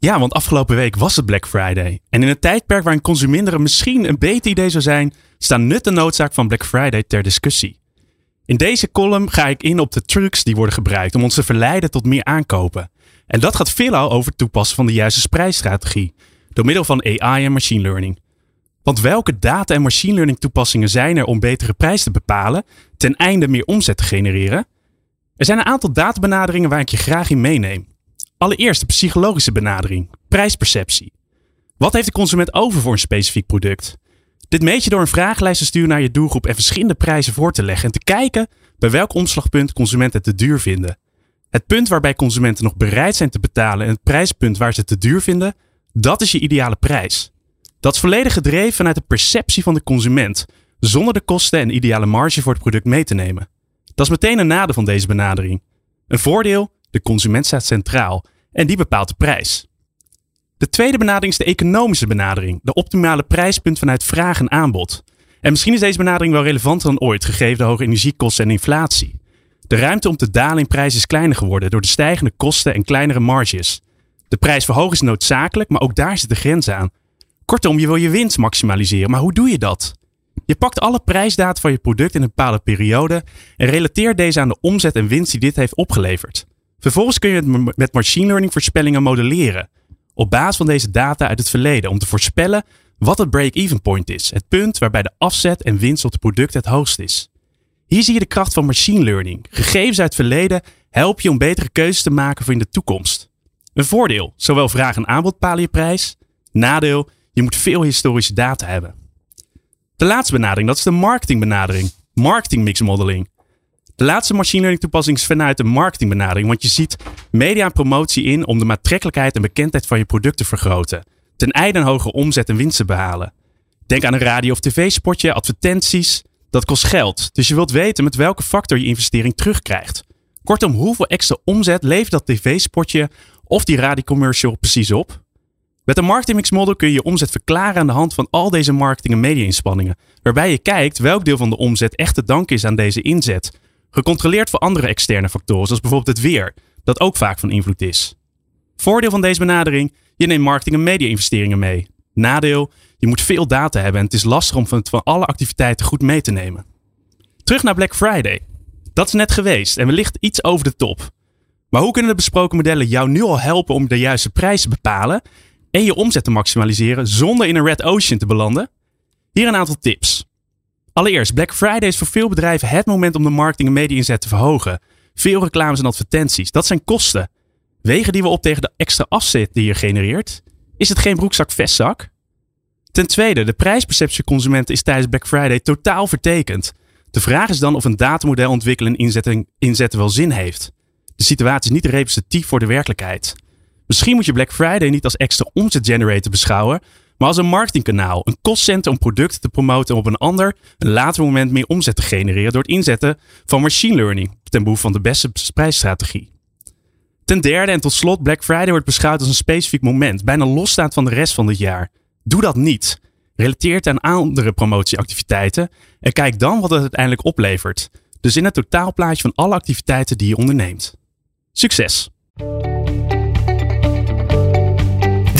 Ja, want afgelopen week was het Black Friday. En in een tijdperk waarin consumeren misschien een beter idee zou zijn, staan nut en noodzaak van Black Friday ter discussie. In deze column ga ik in op de trucs die worden gebruikt om ons te verleiden tot meer aankopen. En dat gaat veelal over het toepassen van de juiste prijsstrategie, door middel van AI en machine learning. Want welke data- en machine learning toepassingen zijn er om betere prijs te bepalen, ten einde meer omzet te genereren? Er zijn een aantal databenaderingen waar ik je graag in meeneem. Allereerst de psychologische benadering, prijsperceptie. Wat heeft de consument over voor een specifiek product? Dit meet je door een vragenlijst te sturen naar je doelgroep en verschillende prijzen voor te leggen en te kijken bij welk omslagpunt consumenten het te duur vinden. Het punt waarbij consumenten nog bereid zijn te betalen en het prijspunt waar ze het te duur vinden, dat is je ideale prijs. Dat is volledig gedreven vanuit de perceptie van de consument, zonder de kosten en ideale marge voor het product mee te nemen. Dat is meteen een nadeel van deze benadering. Een voordeel, de consument staat centraal en die bepaalt de prijs. De tweede benadering is de economische benadering, de optimale prijspunt vanuit vraag en aanbod. En misschien is deze benadering wel relevanter dan ooit, gegeven de hoge energiekosten en inflatie. De ruimte om te dalen in prijs is kleiner geworden door de stijgende kosten en kleinere marges. De prijsverhoging is noodzakelijk, maar ook daar zit de grens aan. Kortom, je wil je winst maximaliseren, maar hoe doe je dat? Je pakt alle prijsdata van je product in een bepaalde periode en relateert deze aan de omzet en winst die dit heeft opgeleverd. Vervolgens kun je het met machine learning voorspellingen modelleren. Op basis van deze data uit het verleden om te voorspellen wat het break-even point is. Het punt waarbij de afzet en winst op het product het hoogst is. Hier zie je de kracht van machine learning. Gegevens uit het verleden helpen je om betere keuzes te maken voor in de toekomst. Een voordeel, zowel vraag en aanbod bepalen je prijs. Nadeel, je moet veel historische data hebben. De laatste benadering, dat is de marketingbenadering. Marketing mix modeling. De laatste machine learning toepassing is vanuit de marketingbenadering, want je ziet media en promotie in om de aantrekkelijkheid en bekendheid van je product te vergroten. Ten einde een hogere omzet en winst te behalen. Denk aan een radio- of tv-spotje, advertenties. Dat kost geld, dus je wilt weten met welke factor je investering terugkrijgt. Kortom, hoeveel extra omzet levert dat tv-spotje of die radiocommercial precies op? Met een marketingmix model kun je je omzet verklaren aan de hand van al deze marketing- en media-inspanningen, waarbij je kijkt welk deel van de omzet echt te danken is aan deze inzet Gecontroleerd voor andere externe factoren, zoals bijvoorbeeld het weer, dat ook vaak van invloed is. Voordeel van deze benadering, je neemt marketing- en media-investeringen mee. Nadeel, je moet veel data hebben en het is lastig om van, van alle activiteiten goed mee te nemen. Terug naar Black Friday. Dat is net geweest en wellicht iets over de top. Maar hoe kunnen de besproken modellen jou nu al helpen om de juiste prijs te bepalen en je omzet te maximaliseren zonder in een red ocean te belanden? Hier een aantal tips. Allereerst, Black Friday is voor veel bedrijven het moment om de marketing en media-inzet te verhogen. Veel reclames en advertenties, dat zijn kosten. Wegen die we op tegen de extra afzet die je genereert? Is het geen broekzak-vestzak? Ten tweede, de prijsperceptie consumenten is tijdens Black Friday totaal vertekend. De vraag is dan of een datamodel ontwikkelen en inzetten, inzetten wel zin heeft. De situatie is niet representatief voor de werkelijkheid. Misschien moet je Black Friday niet als extra omzet generator beschouwen, maar als een marketingkanaal, een kostcentrum om producten te promoten en op een ander, een later moment meer omzet te genereren door het inzetten van machine learning ten behoeve van de beste prijsstrategie. Ten derde en tot slot, Black Friday wordt beschouwd als een specifiek moment, bijna losstaand van de rest van het jaar. Doe dat niet. Relateer het aan andere promotieactiviteiten en kijk dan wat het uiteindelijk oplevert. Dus in het totaalplaatje van alle activiteiten die je onderneemt. Succes!